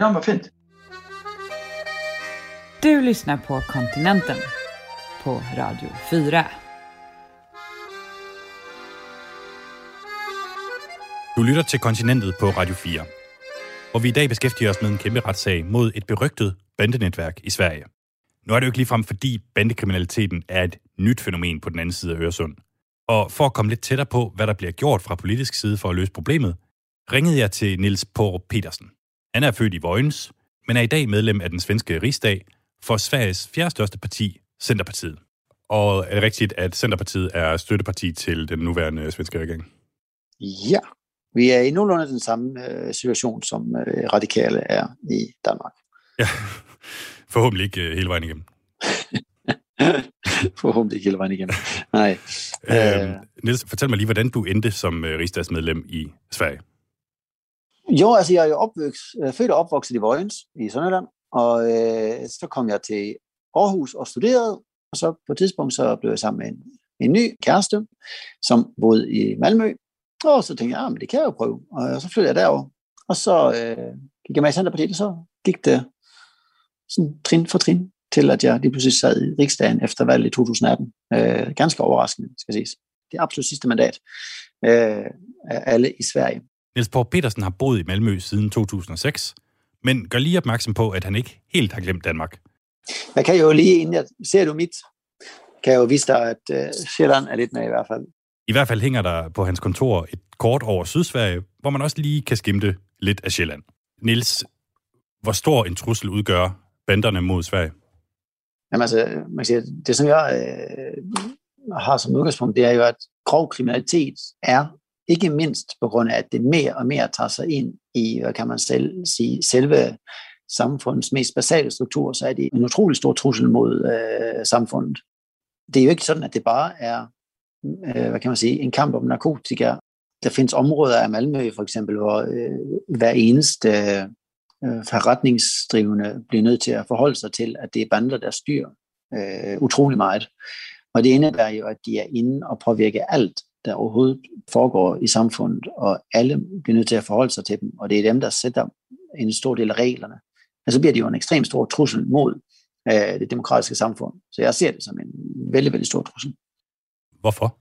Ja, vad fint. Du lyssnar på Kontinenten på Radio 4. Du lytter til Kontinentet på Radio 4, hvor vi i dag beskæftiger os med en kæmpe retssag mod et berygtet bandenetværk i Sverige. Nu er det jo ikke ligefrem, fordi bandekriminaliteten er et nyt fænomen på den anden side af Øresund. Og for at komme lidt tættere på, hvad der bliver gjort fra politisk side for at løse problemet, ringede jeg til Nils Porup Petersen. Han er født i Vojens, men er i dag medlem af den svenske rigsdag for Sveriges fjerde største parti, Centerpartiet. Og er det rigtigt, at Centerpartiet er støtteparti til den nuværende svenske regering? Ja, vi er i nogenlunde den samme øh, situation, som øh, radikale er i Danmark. Ja, forhåbentlig ikke øh, hele vejen igennem. forhåbentlig ikke hele vejen igennem. Nej. Øh, Niels, fortæl mig lige, hvordan du endte som øh, rigsdagsmedlem i Sverige. Jo, altså jeg er jo opvokset, født og opvokset i Vojens i Sønderland, og øh, så kom jeg til Aarhus og studerede, og så på et tidspunkt så blev jeg sammen med en, en ny kæreste, som boede i Malmø, og så tænkte jeg, ja, men det kan jeg jo prøve, og så flyttede jeg derover, og så øh, gik jeg med i Centerpartiet, og så gik det sådan trin for trin, til at jeg lige pludselig sad i riksdagen efter valget i 2018. Øh, ganske overraskende, skal siges. Det absolut sidste mandat øh, af alle i Sverige. Niels Poul Petersen har boet i Malmø siden 2006, men gør lige opmærksom på, at han ikke helt har glemt Danmark. Jeg kan jo lige, inden jeg ser du mit, kan jeg jo vise dig, at uh, Sjælland er lidt med i hvert fald. I hvert fald hænger der på hans kontor et kort over Sydsverige, hvor man også lige kan skimte lidt af Sjælland. Niels, hvor stor en trussel udgør banderne mod Sverige? Jamen altså, man siger, det som jeg øh, har som udgangspunkt, det er jo, at grov kriminalitet er ikke mindst på grund af, at det mere og mere tager sig ind i, hvad kan man selv sige, selve samfundets mest basale struktur, så er det en utrolig stor trussel mod øh, samfundet. Det er jo ikke sådan, at det bare er, øh, hvad kan man sige, en kamp om narkotika. Der findes områder af Malmø for eksempel, hvor øh, hver eneste øh, forretningsdrivende bliver nødt til at forholde sig til, at det er bander, der styrer øh, utrolig meget. Og det indebærer jo, at de er inde og påvirker alt, der overhovedet foregår i samfundet, og alle bliver nødt til at forholde sig til dem, og det er dem, der sætter en stor del af reglerne. Og så bliver det jo en ekstremt stor trussel mod øh, det demokratiske samfund. Så jeg ser det som en vældig, vældig stor trussel. Hvorfor?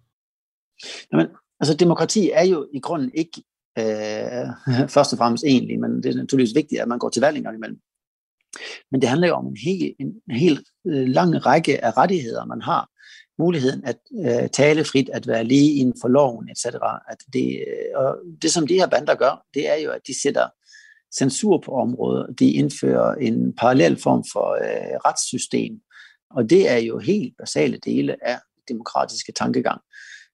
Jamen, altså demokrati er jo i grunden ikke øh, først og fremmest egentlig, men det er naturligvis vigtigt, at man går til valg imellem. Men det handler jo om en helt, en, hel, helt lang række af rettigheder, man har. Muligheden at øh, tale frit, at være lige inden for loven, etc. At det, øh, og det, som de her bander gør, det er jo, at de sætter censur på området. De indfører en parallel form for øh, retssystem. Og det er jo helt basale dele af demokratiske tankegang.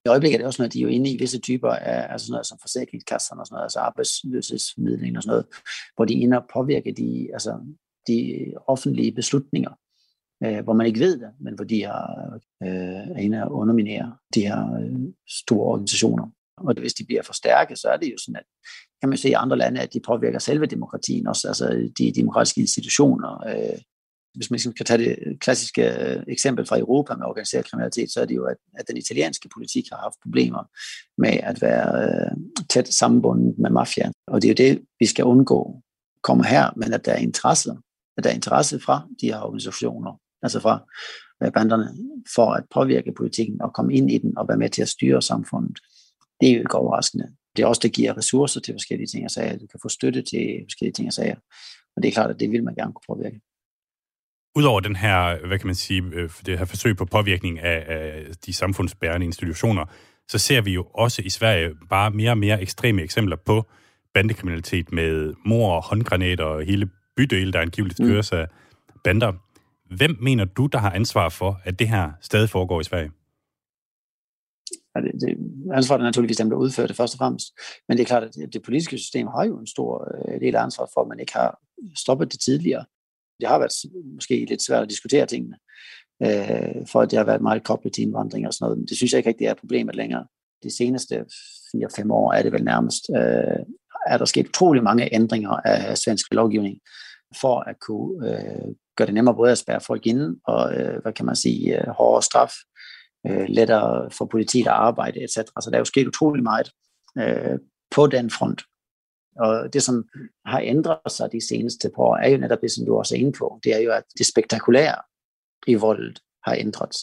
I øjeblikket er det også noget, de er jo inde i visse typer af altså sådan noget som forsikringskasserne og sådan noget, altså arbejdsløshedsmidling og sådan noget, hvor de er inde og påvirker de, altså de offentlige beslutninger, øh, hvor man ikke ved det, men hvor de har, øh, er inde og underminere de her øh, store organisationer. Og hvis de bliver for stærke, så er det jo sådan, at kan man se i andre lande, at de påvirker selve demokratien, også altså de demokratiske institutioner. Øh, hvis man skal tage det øh, klassiske øh, eksempel fra Europa med organiseret kriminalitet, så er det jo, at, at den italienske politik har haft problemer med at være øh, tæt sammenbundet med mafiaen. Og det er jo det, vi skal undgå kommer her, men at der er interesse, at der er interesse fra de her organisationer, altså fra øh, banderne, for at påvirke politikken og komme ind i den og være med til at styre samfundet. Det er jo ikke overraskende. Det er også, der giver ressourcer til forskellige ting og sager. Du kan få støtte til forskellige ting og sager. Og det er klart, at det vil man gerne kunne påvirke. Udover den her, hvad kan man sige, øh, det her forsøg på påvirkning af, af de samfundsbærende institutioner, så ser vi jo også i Sverige bare mere og mere ekstreme eksempler på bandekriminalitet med mor og håndgranater og hele bydele, der angiveligt køres mm. af, bander. Hvem mener du, der har ansvar for, at det her stadig foregår i Sverige? Ja, det, det, ansvaret er naturligvis dem, der udfører det først og fremmest. Men det er klart, at det, det politiske system har jo en stor øh, del af ansvaret for, at man ikke har stoppet det tidligere. Det har været måske lidt svært at diskutere tingene, øh, for at det har været meget koblet til indvandring og sådan noget. Men det synes jeg ikke rigtig er problemet længere. De seneste 4-5 år er det vel nærmest, øh, er der sket utrolig mange ændringer af svensk lovgivning for at kunne øh, gøre det nemmere både at spærre folk ind og, øh, hvad kan man sige, øh, hårdere straf øh, lettere for politiet at arbejde, etc. Så der er jo sket utrolig meget øh, på den front. Og det, som har ændret sig de seneste par år, er jo netop det, som du også er inde på. Det er jo, at det spektakulære i voldet har ændret.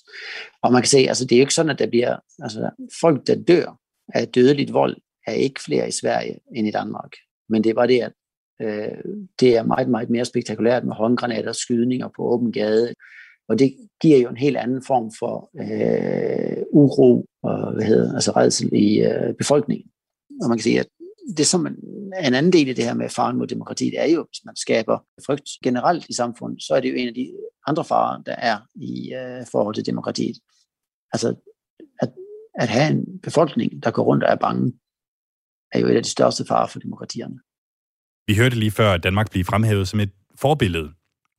Og man kan se, altså det er jo ikke sådan, at der bliver, altså folk, der dør af dødeligt vold, er ikke flere i Sverige end i Danmark. Men det er bare det, at øh, det er meget, meget mere spektakulært med håndgranater, skydninger på åben gade, og det giver jo en helt anden form for øh, uro og hvad hedder, altså redsel i øh, befolkningen. Og man kan sige, at det som en, en anden del af det her med faren mod demokratiet er jo, hvis man skaber frygt generelt i samfundet, så er det jo en af de andre farer, der er i øh, forhold til demokratiet. Altså at, at have en befolkning, der går rundt og er bange, er jo et af de største farer for demokratierne. Vi hørte lige før, at Danmark blev fremhævet som et forbillede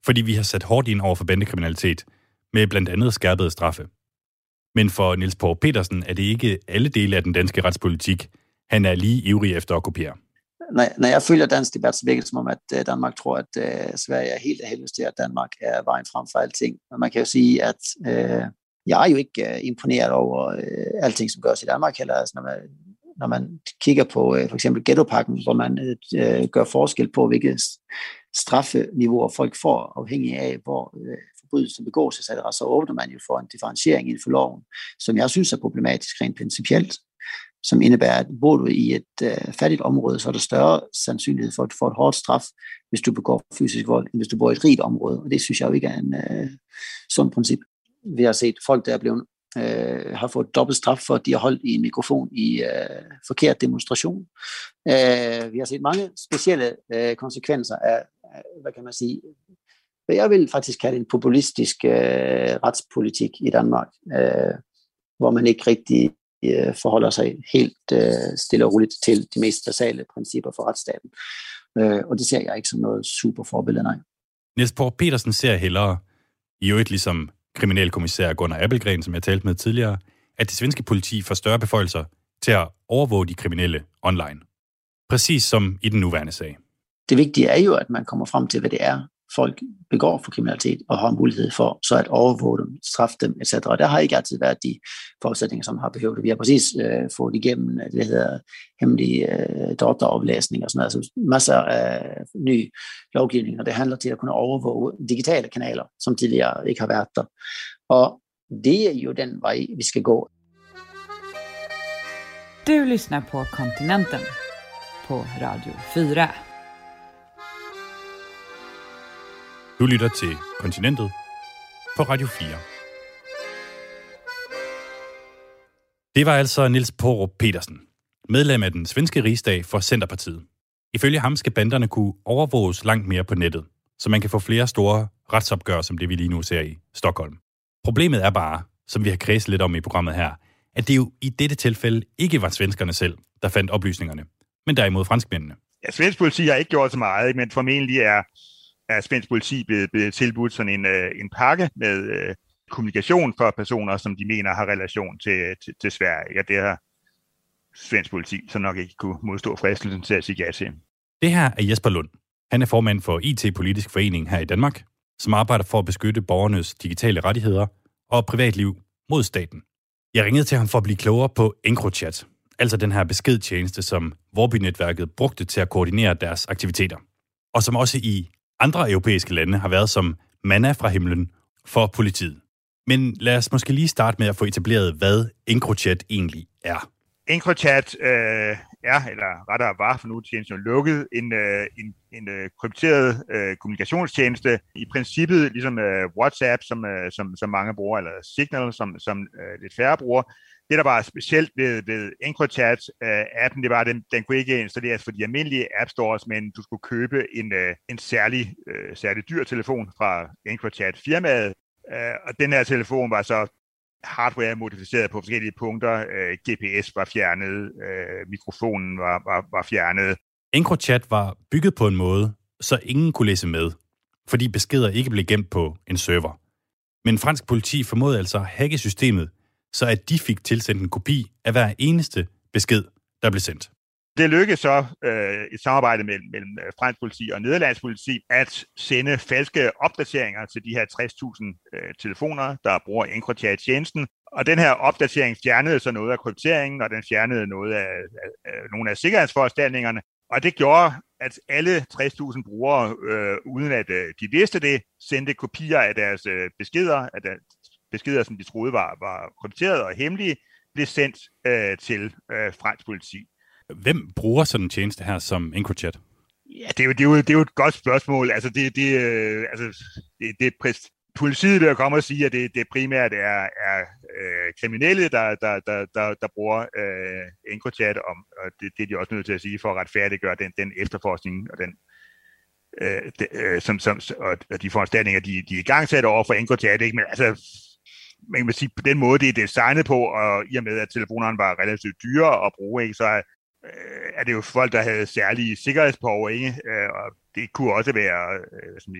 fordi vi har sat hårdt ind over for bandekriminalitet, med blandt andet skærpede straffe. Men for Niels Poul Petersen er det ikke alle dele af den danske retspolitik, han er lige ivrig efter at kopiere. Når, når jeg følger dansk debat, så virker det som om, at øh, Danmark tror, at uh, Sverige er helt af helvede til, at Danmark er vejen frem for alting. Men man kan jo sige, at uh, jeg er jo ikke uh, imponeret over uh, alting, som gøres i Danmark heller. Altså, når man, når man kigger på uh, for eksempel ghettopakken, hvor man uh, gør forskel på, hvilke straffeniveauer folk får, afhængig af, hvor øh, forbrydelsen begås, etc., så åbner man jo for en differentiering inden for loven, som jeg synes er problematisk rent principielt, som indebærer, at bor du i et øh, fattigt område, så er der større sandsynlighed for, at du får et hårdt straf, hvis du begår fysisk vold, end hvis du bor i et rigt område, og det synes jeg jo ikke er en øh, sund princip. Vi har set folk, der er blevet øh, har fået dobbelt straf for, at de har holdt i en mikrofon i øh, forkert demonstration. Øh, vi har set mange specielle øh, konsekvenser af, af, hvad kan man sige, hvad jeg vil faktisk kalde en populistisk øh, retspolitik i Danmark, øh, hvor man ikke rigtig øh, forholder sig helt øh, stille og roligt til de mest basale principper for retsstaten. Øh, og det ser jeg ikke som noget super forbillede, nej. Niels Poul Petersen ser hellere, i øvrigt ligesom kriminalkommissær Gunnar Appelgren, som jeg talte med tidligere, at det svenske politi får større beføjelser til at overvåge de kriminelle online. Præcis som i den nuværende sag. Det vigtige er jo, at man kommer frem til, hvad det er, folk begår for kriminalitet og har mulighed for så at overvåge dem, straffe dem, etc. Og der har ikke altid været de forudsætninger, som har behøvet. Vi har præcis øh, fået igennem øh, det, hedder hemmelige øh, dataoplæsning og sådan noget. Altså masser af ny lovgivning, og det handler til at kunne overvåge digitale kanaler, som tidligere ikke har været der. Og det er jo den vej, vi skal gå. Du lyssnar på Kontinenten på Radio 4. Du lytter til Kontinentet på Radio 4. Det var altså Nils Porup Petersen, medlem af den svenske rigsdag for Centerpartiet. Ifølge ham skal banderne kunne overvåges langt mere på nettet, så man kan få flere store retsopgør, som det vi lige nu ser i Stockholm. Problemet er bare, som vi har kredset lidt om i programmet her, at det jo i dette tilfælde ikke var svenskerne selv, der fandt oplysningerne, men derimod franskmændene. Ja, svensk politi har ikke gjort så meget, men formentlig er er svensk politi blevet, blevet tilbudt sådan en, øh, en pakke med øh, kommunikation for personer, som de mener har relation til, til, til Sverige. Ja, det har svensk politi så nok ikke kunne modstå fristelsen til at sige ja til. Det her er Jesper Lund. Han er formand for IT-politisk forening her i Danmark, som arbejder for at beskytte borgernes digitale rettigheder og privatliv mod staten. Jeg ringede til ham for at blive klogere på EncroChat, altså den her beskedtjeneste, som Vorby-netværket brugte til at koordinere deres aktiviteter, og som også i andre europæiske lande har været som manna fra himlen for politiet. Men lad os måske lige starte med at få etableret, hvad EncroChat egentlig er. EncroChat øh, er, eller rettere var, for nu er tjenesten lukket, en, øh, en, en øh, krypteret øh, kommunikationstjeneste. I princippet ligesom øh, WhatsApp, som, øh, som, som mange bruger, eller Signal, som, som øh, lidt færre bruger. Det, der var specielt ved, ved EncroChat-appen, øh, det var, at den, den kunne ikke installeres for de almindelige App Stores, men du skulle købe en, øh, en særlig, øh, særlig dyr telefon fra EncroChat-firmaet, Øh, og den her telefon var så hardware modificeret på forskellige punkter. Øh, GPS var fjernet, øh, mikrofonen var, var, var fjernet. EncroChat var bygget på en måde, så ingen kunne læse med, fordi beskeder ikke blev gemt på en server. Men fransk politi formåede altså at hacke systemet, så at de fik tilsendt en kopi af hver eneste besked, der blev sendt. Det lykkedes så øh, et samarbejde mellem, mellem øh, fransk politi og nederlandsk politi at sende falske opdateringer til de her 60.000 øh, telefoner, der bruger EncroChat-tjenesten. Og den her opdatering fjernede så noget af krypteringen, og den fjernede noget af, af, af nogle af sikkerhedsforanstaltningerne. Og det gjorde, at alle 60.000 brugere, øh, uden at øh, de vidste det, sendte kopier af deres øh, beskeder, af der, beskeder, som de troede var, var krypteret og hemmelige, blev sendt øh, til øh, fransk politi. Hvem bruger sådan en tjeneste her som EncroChat? Ja, det er jo, det er jo, det er jo et godt spørgsmål. Altså, det, det, øh, altså, det, det er. Politiet vil komme og sige, at det, det primært er, er øh, kriminelle, der, der, der, der, der bruger øh, EncroChat, og, og det, det er de også nødt til at sige for at retfærdiggøre den, den efterforskning og den øh, de, øh, som, som, og de foranstaltninger, de, de er i gang sat over for EncroChat, ikke? men altså man kan sige, på den måde, det er designet på, og i og med, at telefonerne var relativt dyre at bruge, ikke, så øh, er det jo folk, der havde særlige sikkerhedsbehov, ikke? Øh, og det kunne også være øh, som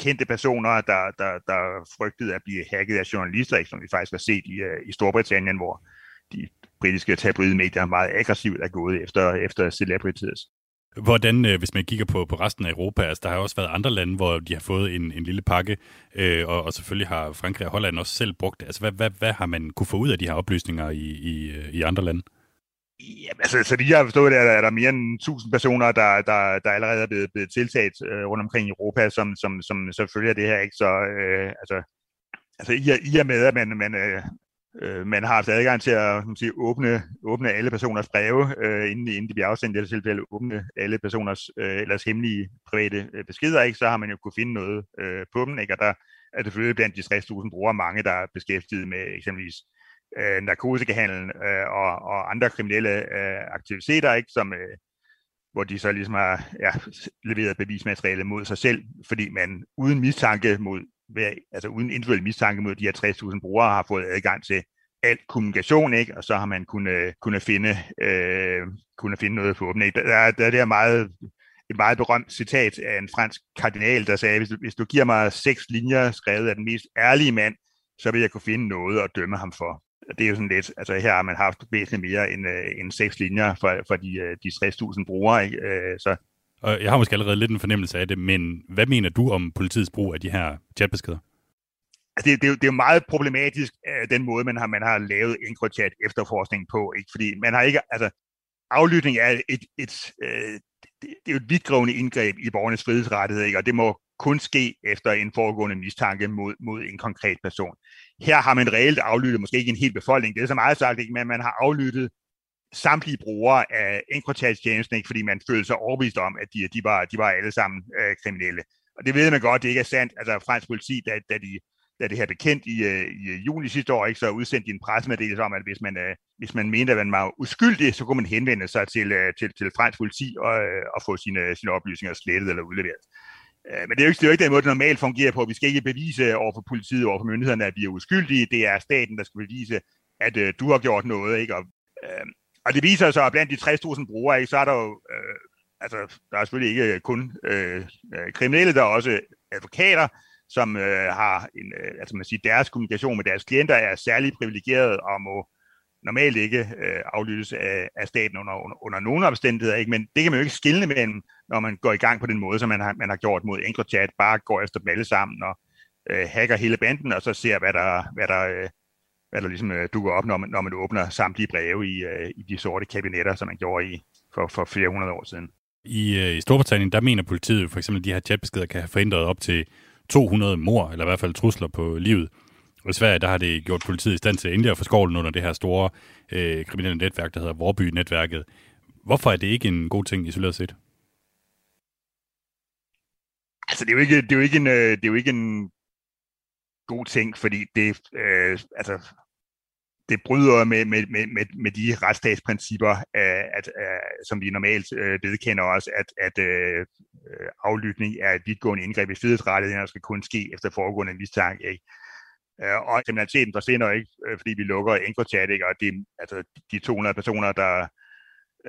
kendte personer, der, der, der frygtede at blive hacket af journalister, ikke? som vi faktisk har set i, øh, i Storbritannien, hvor de britiske tabloidmedier meget aggressivt er gået efter, efter celebrities. Hvordan, øh, hvis man kigger på, på resten af Europa, altså der har også været andre lande, hvor de har fået en, en lille pakke, øh, og, og selvfølgelig har Frankrig og Holland også selv brugt det. Altså hvad, hvad, hvad har man kunne få ud af de her oplysninger i, i, øh, i andre lande? Ja, altså, så lige jeg har forstået, er der, er der mere end 1000 personer, der, der, der allerede er blevet, blevet tiltaget øh, rundt omkring i Europa, som, som, som som følger det her. Ikke? Så øh, altså, altså i, i og med, at man, man, øh, øh man har haft adgang til at man sige, åbne, åbne alle personers breve, øh, inden, inden de bliver afsendt, i tilfælde åbne alle personers øh, ellers hemmelige private øh, beskeder, ikke? så har man jo kunne finde noget øh, på dem. Ikke? Og der er selvfølgelig blandt de 60.000 brugere mange, der er beskæftiget med eksempelvis øh, narkotikahandel øh, og, og andre kriminelle øh, aktiviteter, ikke, som, øh, hvor de så ligesom har ja, leveret bevismateriale mod sig selv, fordi man uden mistanke mod, altså uden individuel mistanke mod de her 60.000 brugere har fået adgang til al kommunikation, ikke? og så har man kunnet, øh, kunne finde, øh, kunne finde noget på dem. Ikke? Der, der, der er det meget, et meget berømt citat af en fransk kardinal, der sagde, hvis du, hvis du giver mig seks linjer skrevet af den mest ærlige mand, så vil jeg kunne finde noget at dømme ham for det er jo sådan lidt, altså her har man haft væsentligt mere end, øh, end seks linjer for, for de, øh, de 60.000 brugere, ikke? Øh, så og jeg har måske allerede lidt en fornemmelse af det, men hvad mener du om politiets brug af de her chatbeskeder? Altså det, det, er det er jo meget problematisk, øh, den måde, man har, man har lavet EncroChat efterforskning på, ikke? fordi man har ikke, altså aflytning er et, et, et øh, det, er jo et vidtgående indgreb i borgernes frihedsrettigheder, ikke? og det må kun ske efter en foregående mistanke mod, mod en konkret person. Her har man reelt aflyttet, måske ikke en hel befolkning, det er så meget sagt, ikke, men man har aflyttet samtlige brugere af EncroChat-tjenesten, ikke, fordi man følte sig overbevist om, at de, de, var, de var alle sammen øh, kriminelle. Og det ved man godt, det ikke er sandt. Altså fransk politi, da, da, de, da det her blev kendt i, øh, i øh, juni sidste år, ikke, så udsendte de en pressemeddelelse om, at hvis man, øh, hvis man mente, at man var uskyldig, så kunne man henvende sig til, øh, til, til fransk politi og, øh, og få sine, sine oplysninger slettet eller udleveret. Øh, men det er, jo ikke, det er jo ikke den måde, det normalt fungerer på. Vi skal ikke bevise over for politiet, over for myndighederne, at vi er uskyldige. Det er staten, der skal bevise, at øh, du har gjort noget. Ikke? Og, øh, og det viser sig, at blandt de 60.000 brugere, ikke, så er der jo, øh, altså, der er selvfølgelig ikke kun øh, øh, kriminelle, der er også advokater, som øh, har en, øh, altså man siger, deres kommunikation med deres klienter er særlig privilegeret og må normalt ikke øh, aflyttes af, af staten under, under, under nogen omstændigheder, ikke? men det kan man jo ikke skille mellem, når man går i gang på den måde, som man har, man har gjort mod EncroChat, bare går efter dem alle sammen og øh, hacker hele banden, og så ser, hvad der, hvad der, øh, der ligesom øh, dukker op, når man, når man åbner samtlige breve i, øh, i de sorte kabinetter, som man gjorde i for, for flere hundrede år siden. I, øh, I Storbritannien, der mener politiet for eksempel, at de her chatbeskeder kan have forhindret op til 200 mor, eller i hvert fald trusler på livet. Og i Sverige, der har det gjort politiet i stand til endelig at få skovlen under det her store øh, kriminelle netværk, der hedder Vorby-netværket. Hvorfor er det ikke en god ting isoleret set? Altså, det er jo ikke, det er jo ikke, en, øh, det er jo ikke en god ting, fordi det, øh, altså, det bryder med, med, med, med, med de retsstatsprincipper, øh, at, øh, som vi normalt øh, vedkender os, at, at øh, øh aflytning er et vidtgående indgreb i frihedsrettigheder, skal kun ske efter foregående mistanke. Ikke? Øh, og kriminaliteten forsvinder ikke, øh, fordi vi lukker EncroChat, ikke? og det, altså, de 200 personer, der,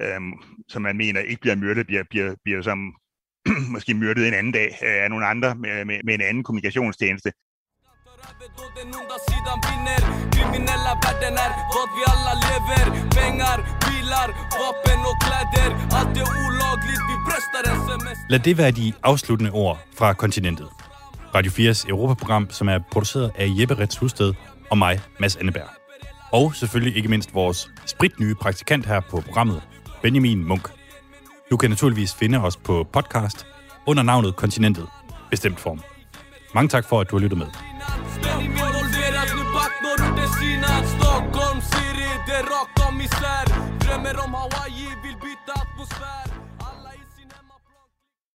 øh, som man mener ikke bliver myrdet, bliver, bliver, bliver som måske myrdet en anden dag øh, af nogle andre med, med, med en anden kommunikationstjeneste. Då den onda sidan vinner Kriminella världen är vad vi alla lever Pengar, bilar, vapen och kläder Allt är olagligt, vi bröstar en semester Lad det være de afsluttende ord fra kontinentet. Radio 4's Europaprogram, som er produceret af Jeppe Rets Husted og mig, Mads Anneberg. Og selvfølgelig ikke mindst vores spritnye praktikant her på programmet, Benjamin Munk. Du kan naturligvis finde os på podcast under navnet Kontinentet, bestemt form. Mange tak for, at du har lyttet med. Stockholm city, det är rakt om isär Drömmer om Hawaii,